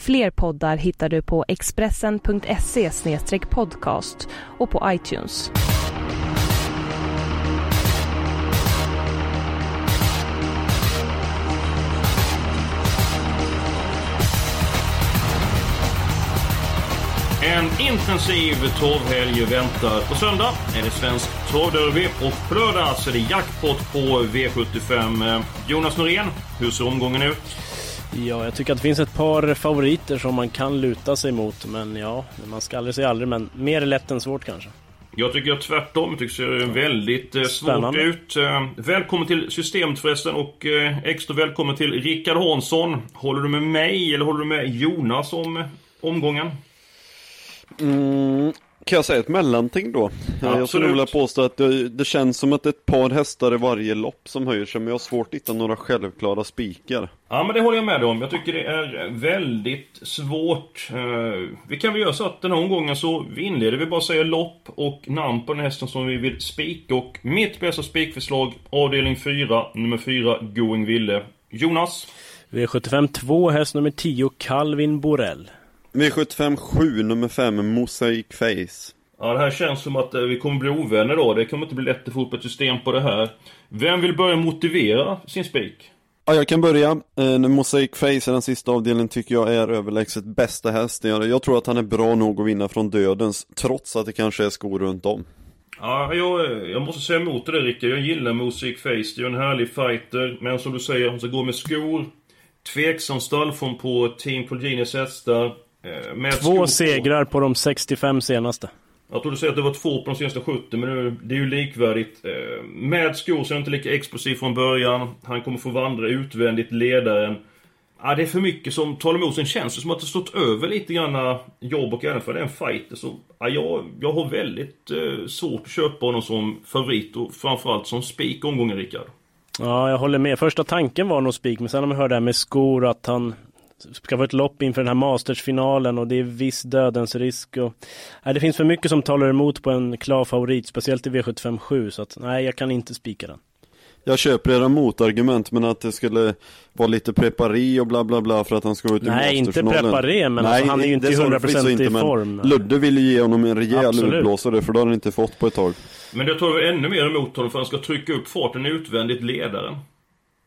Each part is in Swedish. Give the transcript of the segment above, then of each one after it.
Fler poddar hittar du på expressen.se podcast och på iTunes. En intensiv torvhelg väntar. På söndag är det svensk torvderby och på lördag så är det jackpot på V75. Jonas Norén, hur ser omgången ut? Ja, jag tycker att det finns ett par favoriter som man kan luta sig mot. Men ja, man ska aldrig säga aldrig. Men mer lätt än svårt kanske. Jag tycker tvärtom. Jag tycker det ser väldigt eh, svårt ut. Eh, Välkommen till systemet förresten och eh, extra välkommen till Rickard Hansson. Håller du med mig eller håller du med Jonas om omgången? Mm, kan jag säga ett mellanting då? Jag Absolut. skulle vilja påstå att det, det känns som att ett par hästar i varje lopp som höjer sig, men jag har svårt att hitta några självklara spikar. Ja men det håller jag med om. Jag tycker det är väldigt svårt. Eh, Vi kan väl göra så att den här omgången så vi inleder vi bara säga lopp och namn på den hästen som vi vill spika. Och mitt bästa spikförslag, avdelning 4, nummer 4, Going Ville. Jonas? V75 2, häst nummer 10, Calvin Borell. V75 7, nummer 5, Mosaic Face. Ja det här känns som att eh, vi kommer bli ovänner då. Det kommer inte bli lätt att få upp ett system på det här. Vem vill börja motivera sin spik? Ja, jag kan börja. Eh, Mosaic Face i den sista avdelningen tycker jag är överlägset bästa hästen. Jag, tror att han är bra nog att vinna från dödens, trots att det kanske är skor runt om. Ja, jag, jag måste säga emot det där Rickard. Jag gillar Music Face. Det är en härlig fighter. Men som du säger, han ska gå med skor. Tveksam stallform på Team Progenius hästar. Eh, Två segrar på de 65 senaste. Jag tror du säger att det var två på de senaste 70, men nu- det är ju likvärdigt. Eh, Med skor så är han inte lika explosiv från början. Han kommer få vandra utvändigt, ledaren. Ja, det är för mycket som talar emot. Sen känns det som att det stått över lite grann jobb och även för den fighter så... Ja, jag, jag har väldigt eh, svårt att köpa honom som favorit och framförallt som spik omgången, Rickard. Ja, jag håller med. Första tanken var nog spik, men sen när man hör det här med skor, att han ska få ett lopp inför den här Masters-finalen och det är viss dödens risk och... Nej, det finns för mycket som talar emot på en klar favorit, speciellt i V75 7, så att nej, jag kan inte spika den. Jag köper era motargument, men att det skulle vara lite prepari och bla bla bla för att han ska gå ut i Nej, inte preparé, men alltså, han är ju inte det i sa du förvisso 100% i inte, men form. Ludde vill ju ge honom en rejäl Absolut. utblåsare, för det har han inte fått på ett tag. Men jag tror ännu mer emot honom för han ska trycka upp farten utvändigt ledaren.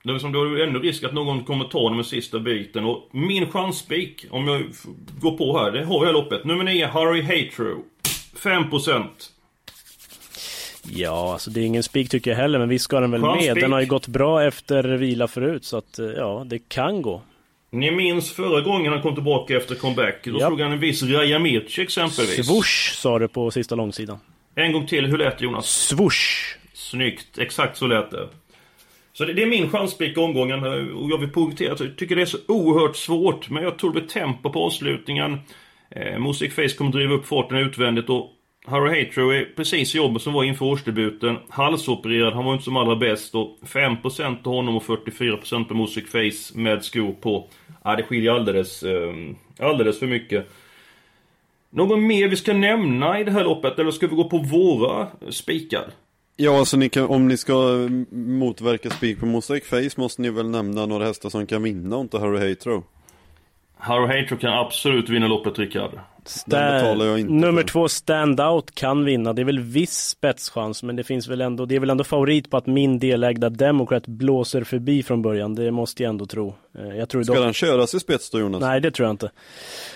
Det är som då är det ännu risk att någon kommer ta den sista biten och min chansspik, om jag går på här, det har jag loppet. Nummer 9, Harry Hatro. 5%. Ja, alltså det är ingen spik tycker jag heller, men visst ska den väl Skön med. Den har ju gått bra efter vila förut, så att eh, ja, det kan gå. Ni minns förra gången han kom tillbaka efter comeback. Då Japp. slog han en viss Raja Mirci exempelvis. Swoosh sa det på sista långsidan. En gång till, hur lät det Jonas? Swoosh! Snyggt, exakt så lät det. Så det, det är min chanspick i omgången och jag vill poängtera att jag tycker det är så oerhört svårt. Men jag tror det blir tempo på avslutningen. Eh, Music Face kommer driva upp farten utvändigt och Harry Hatro är precis i jobbet som var inför årsdebuten. Halsopererad, han var inte som allra bäst och 5% på honom och 44% på Music Face med skor på. Ja, det skiljer alldeles, eh, alldeles för mycket. Någon mer vi ska nämna i det här loppet eller ska vi gå på våra spikar? Ja, alltså ni kan, om ni ska eh, motverka spik på Mosaic Face måste ni väl nämna några hästar som kan vinna och inte Harry Hatro. Harry Hatro kan absolut vinna loppet, Rickard. Nummer för. två, Standout, kan vinna. Det är väl viss spetschans, men det finns väl ändå, det är väl ändå favorit på att min delägda Democrat blåser förbi från början. Det måste jag ändå tro. Eh, Jag tror Ska dock... den köras i spets då Jonas? Nej, det tror jag inte.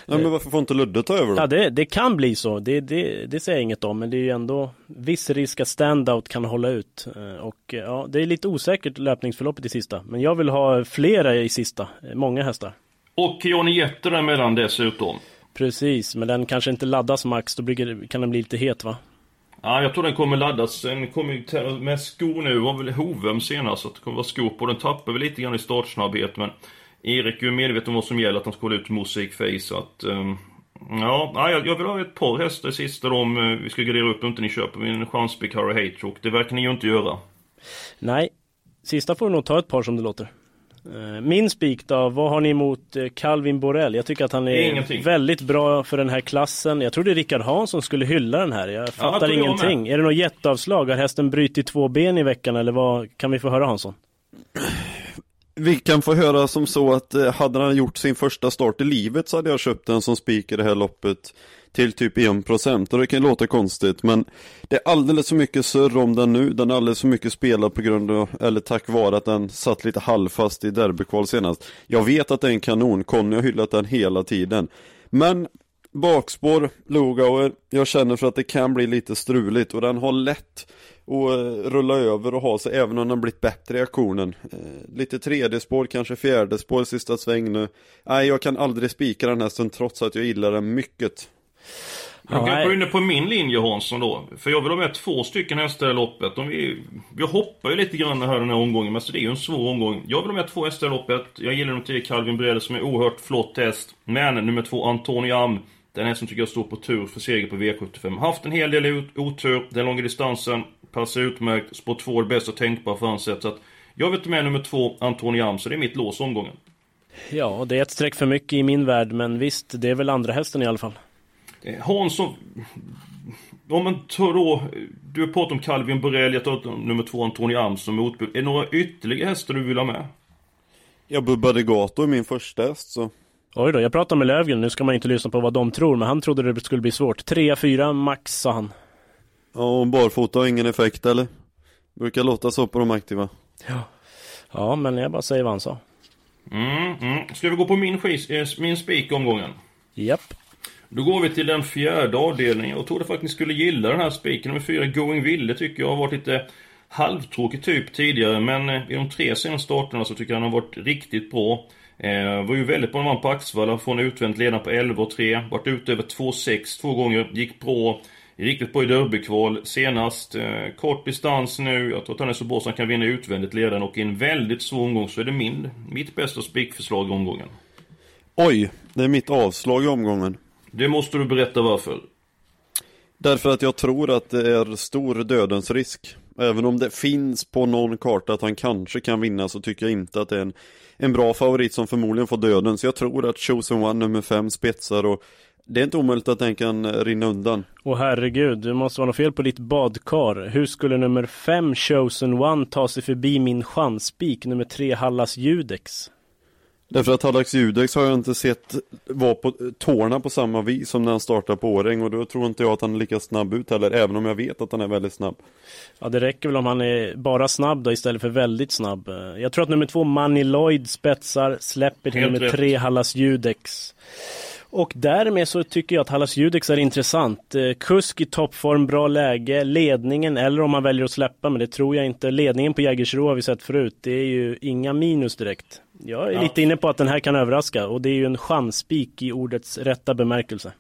Nej, men varför får inte Ludde ta över då? Ja, det, det kan bli så. Det, det, det säger jag inget om, men det är ju ändå viss risk att Standout kan hålla ut. Eh, Och eh, ja, det är lite osäkert löpningsförloppet i sista. Men jag vill ha flera i sista. Många hästar. Och Johnny Jette däremellan dessutom. Precis, men den kanske inte laddas max. Då blir, kan den bli lite het va? Ja, jag tror den kommer laddas. Den kommer ju med skor nu. var väl Hovem senast. Så det kommer vara skor på. Den tappar väl lite grann i startsnabbhet. Men Erik är ju medveten om vad som gäller. Att han ska hålla ut Mosaic Face. Så att... Um, Ja, jag, vill ha ett par hästar sista då om eh, vi ska gradera upp inte ni köper min chanspik Harry Hatrock. Det verkar ni ju inte göra. Nej, sista får du nog ta ett par som det låter. Eh, min spik då, vad har ni emot eh, Calvin Borell? Jag tycker att han är Ingenting. väldigt bra för den här klassen. Jag trodde Rickard Hansson skulle hylla den här. Jag fattar ja, ingenting. Är det något jätteavslag? Har hästen brutit två ben i veckan eller vad? Kan vi få höra Hansson? Vi kan få höra som så att eh, hade han gjort sin första start i livet så hade jag köpt den som spik i det här loppet till typ 1% och det kan låta konstigt men det är alldeles för mycket surr om den nu. Den är alldeles för mycket spelad på grund av, eller tack vare att den satt lite halvfast i derbykval senast. Jag vet att det är en kanon, Conny har hyllat den hela tiden. Men bakspår, Lugauer, jag känner för att det kan bli lite struligt och den har lätt och eh, rulla över och ha sig även om den blivit bättre i aktionen. Eh, lite tredje spår, kanske fjärde spår sista sväng nu. Nej, jag kan aldrig spika den hästen trots att jag gillar den mycket. Jag kan gå inne på min linje Hansson då. För jag vill ha med två stycken hästar i loppet. Om vi, vi hoppar ju lite grann här den här omgången, men så det är ju en svår omgång. Jag vill ha med två hästar i loppet. Jag gillar nummer 10 Calvin Brede som är oerhört flott häst. Men nummer två Antoni Den hästen tycker jag står på tur för seger på V75. Haft en hel del otur, den långa distansen passar utmärkt. Spår 2 är bästa tänkbara för hans sätt. Så att jag vill ta med nummer 2, Antoni Am, så det är mitt lås omgången. Ja, det är ett streck för mycket i min värld, men visst, det är väl andra hästen i alla fall. Eh, Hansson... Om man tar då... Du har pratat om Calvin Borrell, jag tar nummer 2, Antoni Am som motbud. Är det några ytterligare hästar du vill ha med? Ja, Bubba Degato är min första häst, så... Oj då, jag pratade med Lövgren, nu ska man inte lyssna på vad de tror, men han trodde det skulle bli svårt. 3-4 max, sa han. Ja, och barfota har ingen effekt eller? Brukar låta så på de aktiva. Ja, ja men jag bara säger vad han sa. Mm, mm. Ska vi gå på min, eh, min spik omgången? Japp. Då går vi till den fjärde avdelningen. Jag trodde faktiskt ni skulle gilla den här spiken. Nummer fyra, Going Ville, tycker jag har varit lite halvtråkig typ tidigare. Men eh, i de tre senaste starterna så tycker jag han har varit riktigt bra. Eh, var ju väldigt bra när vann på Axevalla från utvänt ledande på 11 och 3. Varit ute över 2-6 två gånger. Gick bra. Riktigt bra i derbykval senast. Eh, kort distans nu. Jag tror att han är så bra så han kan vinna utvändigt ledaren och i en väldigt svår omgång så är det min, mitt bästa spikförslag i omgången. Oj, det är mitt avslag i omgången. Det måste du berätta varför. Därför att jag tror att det är stor dödens risk. Även om det finns på någon karta att han kanske kan vinna så tycker jag inte att det är en, en bra favorit som förmodligen får döden. Så jag tror att Chosen One nummer 5 spetsar och det är inte omöjligt att den kan eh, rinna undan. Och herregud, det måste vara något fel på ditt badkar. Hur skulle nummer 5 Chosen One ta sig förbi min chanspik nummer 3 Hallas Judex? Därför att Hallax Judex har jag inte sett vara på tårna på samma vis som när han startar på Åring och då tror inte jag att han är lika snabb ut heller, även om jag vet att han är väldigt snabb. Ja, det räcker väl om han är bara snabb då istället för väldigt snabb. Jag tror att nummer två Money Lloyd spetsar, släpper till Helt nummer rätt. tre Hallas Judex. Och därmed så tycker jag att Hallas Judex är intressant. Eh, kusk i toppform, bra läge, ledningen, eller om man väljer att släppa, men det tror jag inte. Ledningen på Jägersro har vi sett förut, det är ju inga minus direkt. Jag är ja. lite inne på att den här kan överraska och det är ju en chansspik i ordets rätta bemärkelse.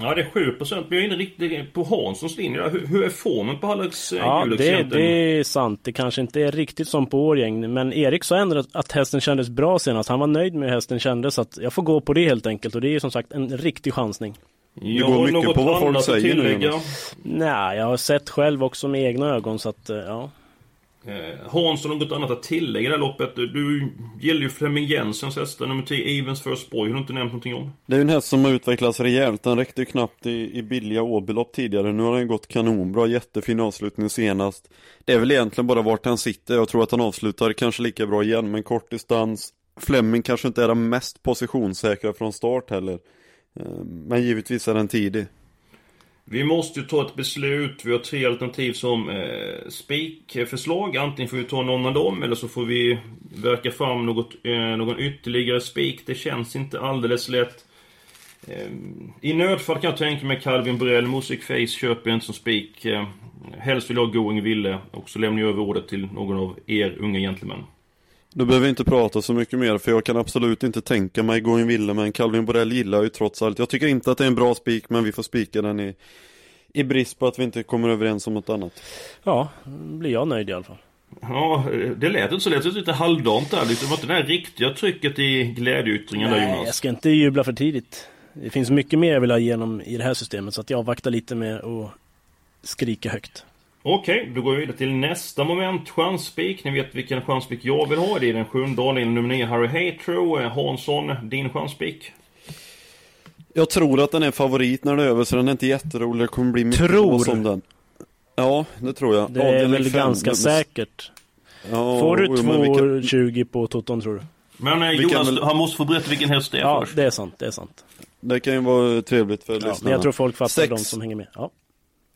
Ja det är 7% men jag är inne riktigt på Hanssons linje. Hur, hur är formen på Hallex eh, Ja det, det, är sant. Det kanske inte är riktigt som på Årgäng. Men Erik sa ändå att hästen kändes bra senast. Han var nöjd med hur hästen kändes. Så att jag får gå på det helt enkelt. Och det är ju som sagt en riktig chansning. Det går mycket på vad folk säger nu. Nej, jag har sett själv också med egna ögon så att ja. Eh, Hansson har något annat att tillägga i det här loppet. Du gillar ju Flemming Jensens hästar, nummer 10 Evens First Boy, har du inte nämnt någonting om? Det är ju en häst som har utvecklats rejält. Den räckte ju knappt i, i billiga åbelopp tidigare. Nu har den gått kanonbra, jättefin avslutning senast. Det är väl egentligen bara vart han sitter. Jag tror att han avslutar kanske lika bra igen, men kort distans. Flemming kanske inte är den mest positionssäkra från start heller. Eh, men givetvis är den tidig. Vi måste ju ta ett beslut. Vi har tre alternativ som eh, spikförslag. Antingen får vi ta någon av dem eller så får vi verka fram något, eh, någon ytterligare spik. Det känns inte alldeles lätt. Eh, I nödfall kan jag tänka mig Calvin Brell. Music Face köper jag inte som spik. Eh, helst vill jag ha Going Ville och så lämnar jag över ordet till någon av er unga gentlemän. Du behöver inte prata så mycket mer för jag kan absolut inte tänka mig Going Ville men Calvin Borell gillar ju trots allt. Jag tycker inte att det är en bra spik men vi får spika den i, i brist på att vi inte kommer överens om något annat. Ja, blir jag nöjd i alla fall. Ja, det lät inte så lätt. Det lite halvdant där. Det var inte det här riktiga trycket i glädjeyttringen där Jonas. jag ska inte jubla för tidigt. det finns mycket mer jag vill ha igenom i det här systemet så att jag avvaktar lite med att skrika högt. Okej, då går vi vidare till nästa moment. Chanspik. Ni vet vilken chanspik jag vill ha. Det är den sjunde avdelningen, nummer 9, Harry Hatro. Eh, Hansson, din chanspik? Jag tror att den är favorit när det är över så den är inte jätterolig. Det kommer bli mycket Tror? om den. Ja, det tror jag. Det är Avdelning väl fem, ganska men- säkert. Ja, Får du jo, men vi kan- 2,20 på Toton tror du? Men eh, Jonas, väl- han måste få berätta vilken häst det är Ja, först. det är sant, det är sant. Det kan ju vara trevligt för Ja, lyssnarna. men jag tror folk fattar Sex. de som hänger med. Ja.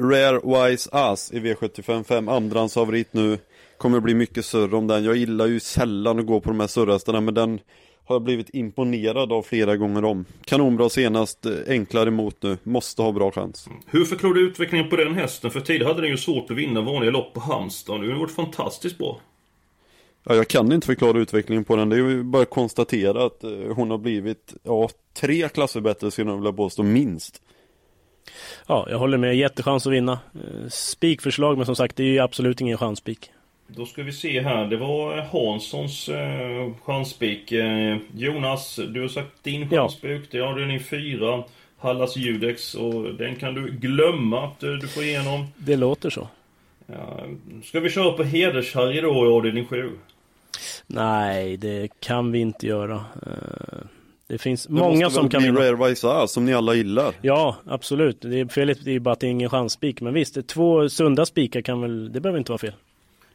Rare Wise Ass i V755, andrahandsfavorit nu. Kommer bli mycket surr om den. Jag gillar ju sällan att gå på de här surrhästarna men den har jag blivit imponerad av flera gånger om. Kanonbra senast, eh, enklare emot nu. Måste ha bra chans. Hur förklarar du utvecklingen på den hästen? För tidigare hade den ju svårt att vinna vanliga lopp på Halmstad. Nu har den varit fantastiskt bra. Ja, jag kan inte förklara utvecklingen på den. Det är ju bara att konstatera att eh, hon har blivit, ja, tre klasser bättre skulle jag vilja påstå, minst. Ja, jag håller med. Jättechans att vinna. Eh, Spikförslag, men som sagt, det är ju absolut ingen chanspik. Då ska vi se här. Det var eh, Hanssons eh, chanspik. Eh, Jonas, du har sagt din Ja. chanspik. Det har du din fyra. Hallas Judex och den kan du glömma att du får igenom. Det låter så. Ja, ska vi köra på Heders-Harry då i avdelning 7? Nej, det kan vi inte göra. Det finns Det många som kan vinna. Rare Wise Ass som ni alla gillar. Ja, absolut. Det är felet det är bara att det är ingen chansspik. Men visst, det är två sunda spikar kan väl, det behöver inte vara fel.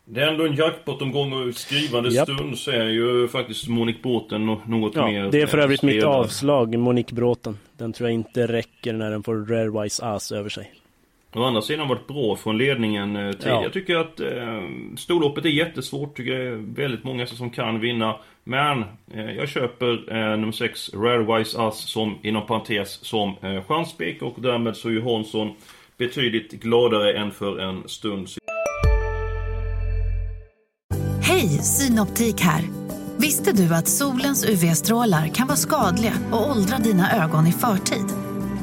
Det är ändå en jackpot-omgång och skrivande Japp. stund så är ju faktiskt Monique Båten nå- något Ja, mer... det är för övrigt mitt avslag, Monique Bråten. Den tror jag inte räcker när den får Rare Wise Ass över sig. Å andra sidan varit bra från ledningen eh, tidigare. Ja. Jag tycker att eh, storloppet är jättesvårt. Tycker det är väldigt många som kan vinna. Men eh, jag köper eh, nummer 6 Rare Wise Us som inom parentes som eh, chanspik och därmed så är ju Hansson betydligt gladare än för en stund sedan. Hej, Synoptik här. Visste du att solens UV-strålar kan vara skadliga och åldra dina ögon i förtid?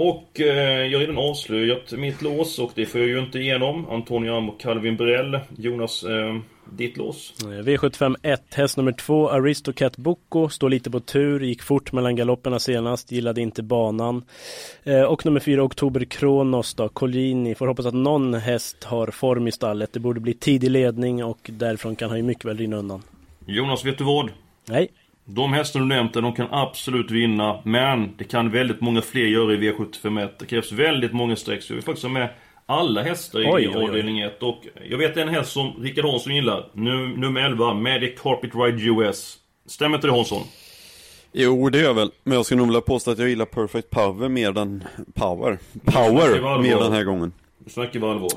Och eh, jag har redan avslöjat mitt lås och det får jag ju inte igenom. Antonio Am och Calvin Brell. Jonas, eh, ditt lås? Eh, V75 1, häst nummer 2, Aristocat Bocco, står lite på tur, gick fort mellan galopperna senast, gillade inte banan. Eh, och nummer 4, Oktober Kronos då, Collini, får hoppas att någon häst har form i stallet. Det borde bli tidig ledning och därifrån kan han ju mycket väl rinna undan. Jonas, vet du vad? Nej, De hästar du nämnt där, de kan absolut vinna. Men det kan väldigt många fler göra i V751. Det krävs väldigt många streck. Så vi vill faktiskt ha med alla hästar i Oj, avdelning 1. Och jag vet en häst som Rickard Hansson gillar. Nu, nummer 11, Magic Carpet Ride US. Stämmer inte det Hansson? Jo, det gör jag väl. Men jag skulle nog vilja påstå att jag gillar Perfect Power mer än Power. Power mer den här gången. Nu snackar vi allvar.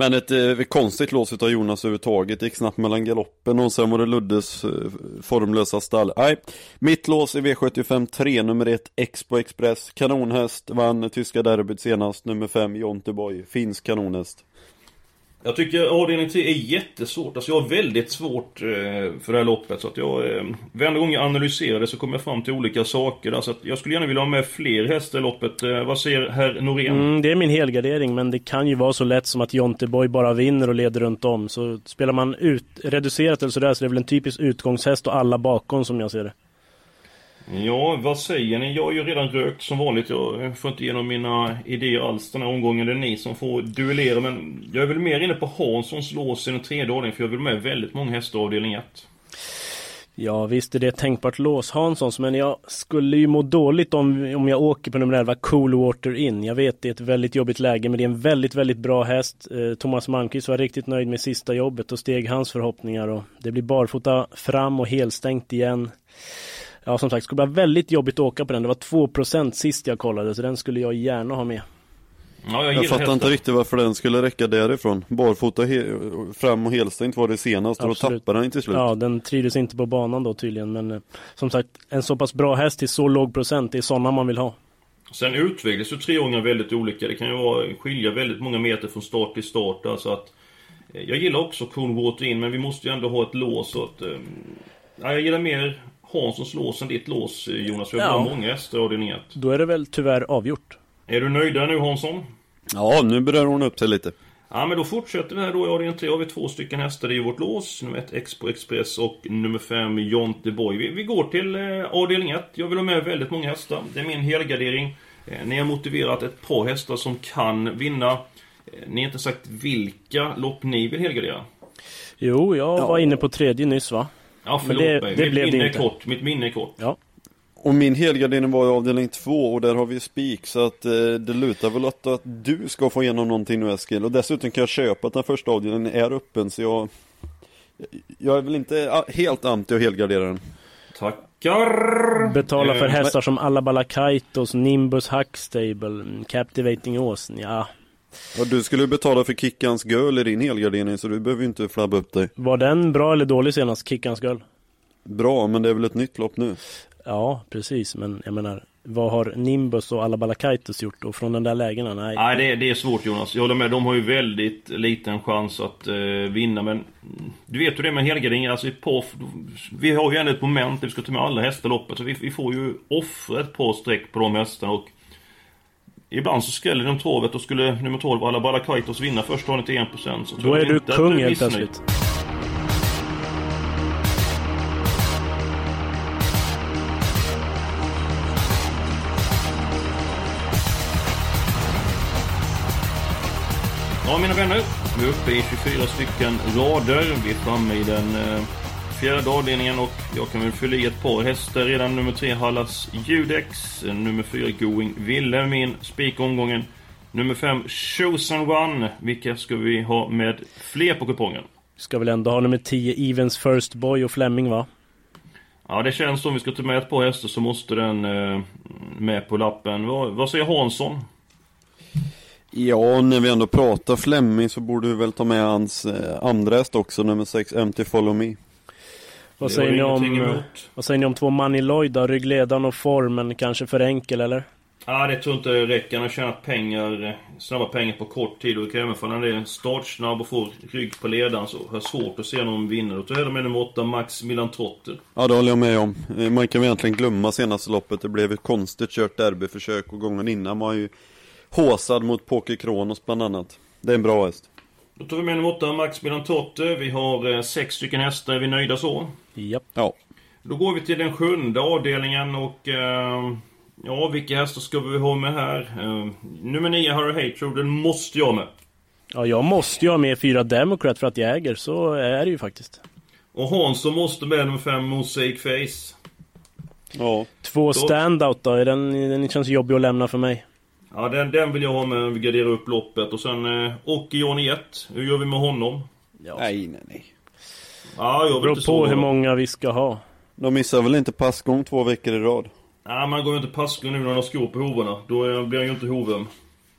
Men ett eh, konstigt lås utav Jonas överhuvudtaget. Gick snabbt mellan galoppen och sen var det Luddes eh, formlösa stall. Nej, mitt lås i V75 3, nummer 1, Expo Express. Kanonhäst, vann tyska derbyt senast. Nummer 5, Jonteboy. Finsk kanonhäst. Jag tycker avdelning 3 är jättesvårt. Alltså jag har väldigt svårt eh, för det här loppet. Så att jag, eh, varenda gång jag analyserar det så kommer jag fram till olika saker. Där, så att jag skulle gärna vilja ha med fler hästar i loppet. Eh, vad säger herr Norén? mm, det är min helgardering men det kan ju vara så lätt som att Jonteboy bara vinner och leder runt om. Så spelar man ut, reducerat eller sådär så är det väl en typisk utgångshäst och alla bakom som jag ser det. Ja, vad säger ni? Jag har ju redan rökt som vanligt. Jag får inte igenom mina idéer alls den här omgången. Det är ni som får duellera. Men jag är väl mer inne på Hanssons lås i den tredje avdelningen. För jag vill med väldigt många hästar i avdelning 1. Ja visst är det ett tänkbart lås Hanssons men jag skulle ju må dåligt om, om jag åker på nummer 11 Coolwater in. Jag vet det är ett väldigt jobbigt läge men det är en väldigt väldigt bra häst. Eh, Thomas Malmqvist var riktigt nöjd med sista jobbet och steg hans förhoppningar och det blir barfota fram och helstängt igen. Ja som sagt, det skulle vara väldigt jobbigt att åka på den. Det var 2% sist jag kollade så den skulle jag gärna ha med. Ja, jag Jag fattar inte riktigt varför den skulle räcka därifrån. Barfota he- fram och helstängt var det senast och då tappade den till slut. Ja, den trivdes inte på banan då tydligen men eh, som sagt en så pass bra häst till så låg procent, det är sådana man vill ha. Sen utvecklas ju treåringar väldigt olika. Det kan ju vara, skilja väldigt många meter från start till start. Alltså att, eh, jag gillar också Coolwater in, men vi måste ju ändå ha ett lås. Så att, eh, ja, jag gillar mer Hanssons lås än ditt lås, eh, Jonas. Vi har Ja. många hästar i 1. Då är det väl tyvärr avgjort. Är du nöjd nu Hansson? Ja, nu börjar hon upp sig lite. Ja men då fortsätter det här då i avdelning 3 har vi två stycken hästar, det är ju vårt lås. Nummer 1 Expo Express och nummer 5 Jonte Boy. Vi, vi går till eh, avdelning 1. Jag vill ha med väldigt många hästar. Det är min helgardering. Eh, ni har motiverat ett par hästar som kan vinna. Eh, ni har inte sagt vilka lopp ni vill helgardera. Jo, jag Ja. var inne på tredje nyss va? Ja Men förlåt det- mig, det mitt blev det minne inte. är kort. Mitt minne är kort. Ja. Och min helgardering var i avdelning två och där har vi spik så att eh, det lutar väl åt att du ska få igenom någonting nu Eskil. Och dessutom kan jag köpa att den första avdelningen är öppen så jag Jag är väl inte ah, helt anti att helgardera den. Tackar! Betala för Eh, hästar som Alabala Kaitos, Nimbus Huckstable, mm, Captivating Åsen, ja. Och du skulle betala för Kickans Girl i din helgardering så du behöver ju inte flabba upp dig. Var den bra eller dålig senast, Kickans Girl? Bra, men det är väl ett nytt lopp nu? Ja, precis, men jag menar vad har Nimbus och Alabala Kaitos gjort och från den där lägena? Nej. Nej, det, det är svårt Jonas. Jag håller med. De har ju väldigt liten chans att eh, vinna. Men du vet hur det är med helgardering. Alltså i POF, vi har ju ändå ett moment där vi ska ta med alla hästar i loppet. Så vi, vi får ju offra ett par streck på de hästarna. Och ibland så skräller de travet och skulle nummer 12 Alabala Kaitos vinna första dagen till 1% så tror Då är du kung helt plötsligt. Ja mina vänner, vi är uppe i 24 stycken rader. Vi är framme i den eh, fjärde avdelningen och jag kan väl fylla i ett par hästar redan. Nummer 3 Hallas Judex, nummer 4 Going Ville, min spik omgången. Nummer 5 Chosen One. Vilka ska vi ha med fler på kupongen? Ska väl ändå ha nummer 10 Evens First Boy och Fleming va? Ja det känns som vi ska ta med ett par hästar så måste den eh, med på lappen. Vad, vad säger Hansson? Ja, när vi ändå pratar Flemming så borde vi väl ta med hans eh, andra häst också, nummer 6, MT Follow Me. Vad säger, ni om, vad säger ni om två Money Lloyd då? Ryggledaren och formen kanske för enkel eller? Ja, det tror inte det räcker. Han har tjänat pengar, snabba pengar på kort tid. Och det kan även fall han är startsnabb och får rygg på ledaren så har jag svårt att se någon vinnare. Då tar jag med nummer 8, Max Milan Trotter. Ja, det håller jag med om. Eh, Man kan väl egentligen glömma senaste loppet. Det blev ett konstigt kört derbyförsök och gången innan var ju håsad mot Poker Kronos bland annat. Det är en bra häst. Då tar vi med nummer 8, Max Milan Trotter. Vi har eh, sex stycken hästar. Är vi nöjda så? Japp. Ja. Då går vi till den sjunde avdelningen och... Eh, ja, vilka hästar ska vi ha med här? Eh, nummer 9, Harry Hatro. Den måste jag med. Ja, jag måste ju ha med fyra Democrat för att jag äger, så är det ju faktiskt. Och Hansson måste med nummer 5, Mosaic Face. Ja. Två standout då, är den, den känns jobbig att lämna för mig. Ja, den, den vill jag ha med. Vi garderar upp loppet. Och sen eh, Ocke Johnny 1. Hur gör vi med honom? Nej, nej, nej. Ja, jag Det vill beror på hur många vi ska ha. De missar väl inte passgång två veckor i rad? Nej, man går ju inte passgång nu när han har skor på hovarna. Då blir han ju inte hoven.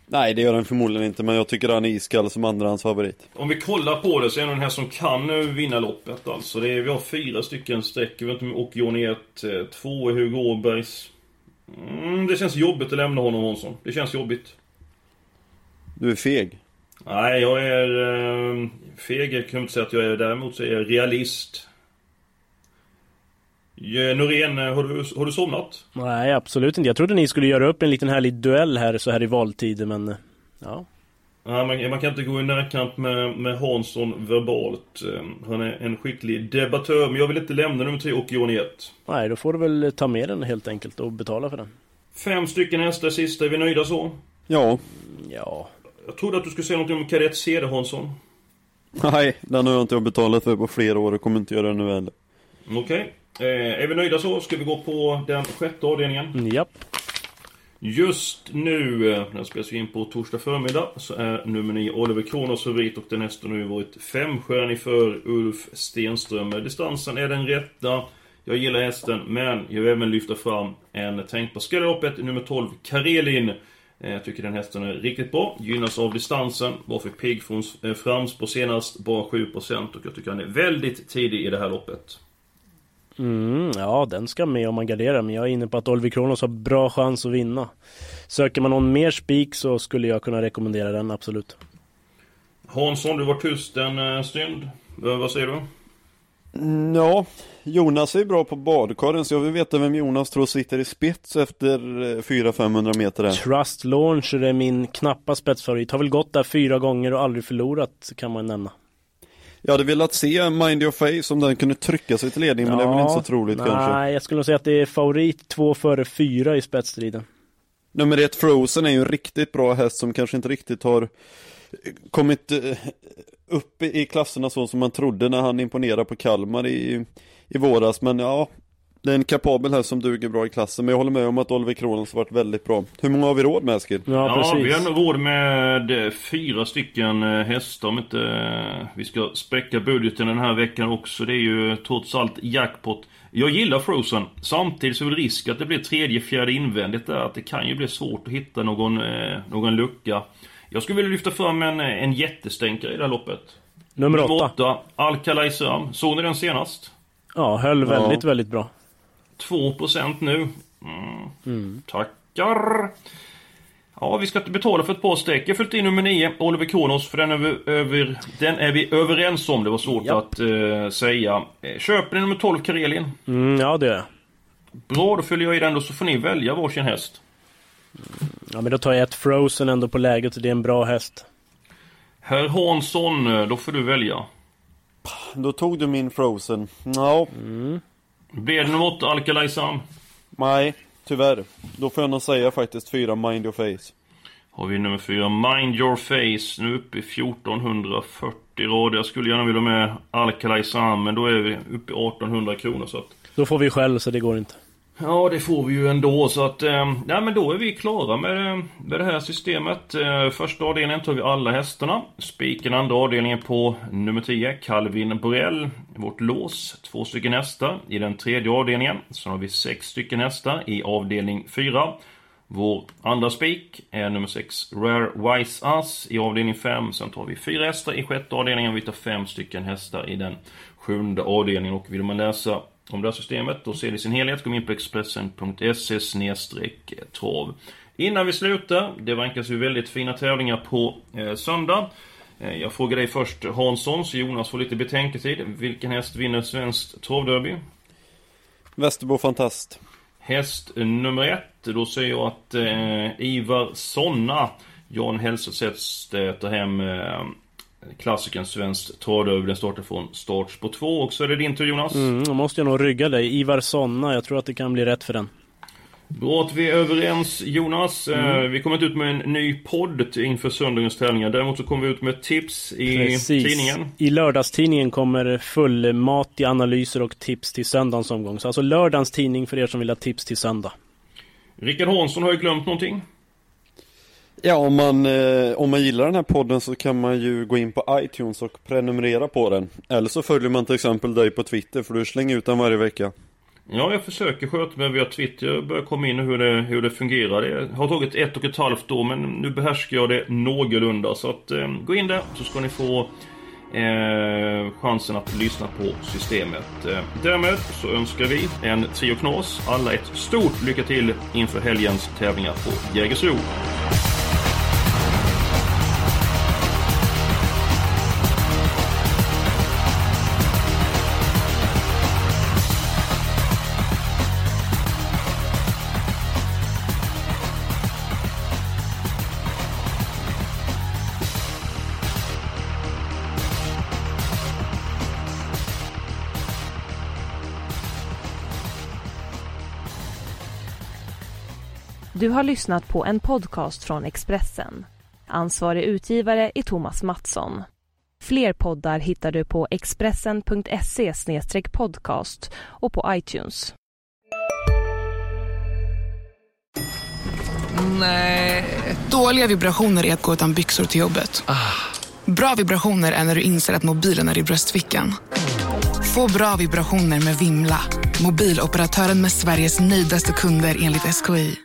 Nej, det gör han förmodligen inte, men jag tycker han är iskall som andrahands favorit. Om vi kollar på det så är det den här som kan nu vinna loppet alltså. Det är, vi har fyra stycken streck. Vi vet inte om Åke Johnny 1. Två är Hugo Åbergs. Mm, det känns jobbigt att lämna honom Hansson. Det känns jobbigt. Du är feg. Nej, jag är... Eh, feg jag kan inte säga att jag är. Däremot så är jag realist. Norén, eh, har du, har du somnat? Nej, absolut inte. Jag trodde ni skulle göra upp en liten härlig duell här så här i valtider, men... eh, Ja. Ja, man, man kan inte gå i närkamp med, med Hansson verbalt. Eh, Han är en skicklig debattör, men jag vill inte lämna nummer 3, Åke Johnny 1. Nej, då får du väl ta med den helt enkelt och betala för den. Fem stycken hästar sista, är vi nöjda så? Ja. Ja. Jag trodde att du skulle säga något om kadett CD Hansson. Nej, den har jag inte betalat för på flera år och kommer inte göra det nu heller. Okej. Eh, är vi nöjda så? Ska vi gå på den sjätte avdelningen? Japp. Just nu, eh, när spelas vi in på torsdag förmiddag, så är nummer 9 Oliver Kronos favorit och den hästen har ju varit femstjärnig för Ulf Stenström. Distansen är den rätta. Jag gillar hästen, men jag vill även lyfta fram en tänkbar skalloppet, nummer 12 Karelin. Eh, jag tycker den hästen är riktigt bra, gynnas av distansen, var för pigg från eh, framspår senast, bara 7% och jag tycker han är väldigt tidig i det här loppet. Mm, ja, den ska med om man garderar, men jag är inne på att Oliver Kronos har bra chans att vinna. Söker man någon mer spik så skulle jag kunna rekommendera den, absolut. Hansson, du var tyst en eh, stund. Eh, Vad säger du? Ja, Jonas är bra på badkaren så jag vill veta vem Jonas tror sitter i spets efter eh, 400-500 meter där. Trust Launcher är min knappa spetsfavorit. Har väl gått där fyra gånger och aldrig förlorat, kan man nämna. Jag hade velat se Mind Your Face om den kunde trycka sig till ledning men det är väl inte så troligt nej, kanske. jag skulle säga att det är favorit två före fyra i spetsstriden. Nummer ett Frozen är ju en riktigt bra häst som kanske inte riktigt har kommit eh, upp i i klasserna så som man trodde när han imponerade på Kalmar i, i våras. Men ja, det är en kapabel häst som duger bra i klassen. Men jag håller med om att Oliver Kronos har varit väldigt bra. Hur många har vi råd med Eskil? Ja, vi har nog råd med eh, fyra stycken eh, hästar om inte eh, vi ska spräcka budgeten den här veckan också. Det är ju trots allt jackpot. Jag gillar Frozen. Samtidigt så är det risk att det blir tredje, fjärde invändigt där. Att det kan ju bli svårt att hitta någon, någon lucka. Jag skulle vilja lyfta fram en, en jättestänkare i det här loppet. Nummer åtta. åtta Alcalay Sam. Såg ni den senast? Ja, höll Ja. väldigt, väldigt bra. 2% nu. Mm. Tackar. Ja, vi ska inte betala för ett par streck. Jag fyllt in nummer 9, Oliver Kronos, för den är, vi över, den är vi överens om. Det var svårt att eh, säga. Eh, Köper ni nummer 12, Karelin? Mm, ja, det jag. Bra, då fyller jag i den då så får ni välja varsin häst. Ja, men då tar jag ett Frozen ändå på läget. Det är en bra häst. Herr Hansson, eh, då får du välja. Då tog du min Frozen. Ja, Blir det nummer 8, Alcalay Sam? nej, tyvärr. Då får jag nog säga faktiskt fyra Mind Your Face. Har vi nummer 4, Mind Your Face. Nu uppe i 1440 rader. Jag skulle gärna vilja ha med Sam, men då är vi uppe i 1800 kronor. Så att Då får vi själv, så det går inte. Ja, det får vi ju ändå så att... Eh, nej men då är vi klara med, eh, med det här systemet. Eh, första avdelningen tar vi alla hästarna. Spiken andra avdelningen på nummer 10, Calvin Borell. Vårt lås, två stycken hästar i den tredje avdelningen. Sen har vi sex stycken hästar i avdelning 4. Vår andra spik är nummer 6, Rare Wise Us i avdelning 5. Sen tar vi fyra hästar i sjätte avdelningen. Vi tar fem stycken hästar i den sjunde avdelningen. Och vill man läsa om det här systemet och se det i sin helhet, kom in på expressen.se trav. Innan vi slutar, det vankas ju väldigt fina tävlingar på eh, söndag. Eh, jag frågar dig först Hansson, så Jonas får lite betänketid. Vilken häst vinner svenskt travderby? Västerbo Fantast. Häst nummer ett, då säger jag att eh, Ivar Sonna, Jan Hellstedt eh, tar hem eh, klassikern Svenskt travderby. Den startar från startspår 2. Och så är det din tur Jonas. Mm, då måste jag nog rygga dig. Ivar Sonna, jag tror att det kan bli rätt för den. Bra att vi är överens Jonas. Eh, Mm. Vi kommer inte ut med en ny podd inför söndagens tävlingar. Däremot så kommer vi ut med tips i tidningen. I lördagstidningen kommer fullmatiga analyser och tips till söndagens omgång. Så alltså lördagens tidning för er som vill ha tips till söndag. Rickard Hansson har ju glömt någonting. Ja, om man, eh, om man gillar den här podden så kan man ju gå in på iTunes och prenumerera på den. Eller så följer man till exempel dig på Twitter för du slänger ut den varje vecka. Ja, jag försöker sköta mig via Twitter. Jag börjar komma in i hur det, hur det fungerar. Det har tagit ett och ett halvt år, men nu behärskar jag det någorlunda. Så att, eh, gå in där så ska ni få eh, chansen att lyssna på systemet. Eh, därmed så önskar vi en Trio Knas alla ett stort lycka till inför helgens tävlingar på Jägersro. Du har lyssnat på en podcast från Expressen. Ansvarig utgivare är Thomas Mattsson. Fler poddar hittar du på expressen.se podcast och på iTunes. Nej. Dåliga vibrationer är att gå utan byxor till jobbet. Bra vibrationer är när du inser att mobilen är i bröstfickan. Få bra vibrationer med Vimla. Mobiloperatören med Sveriges nöjdaste kunder enligt SKI.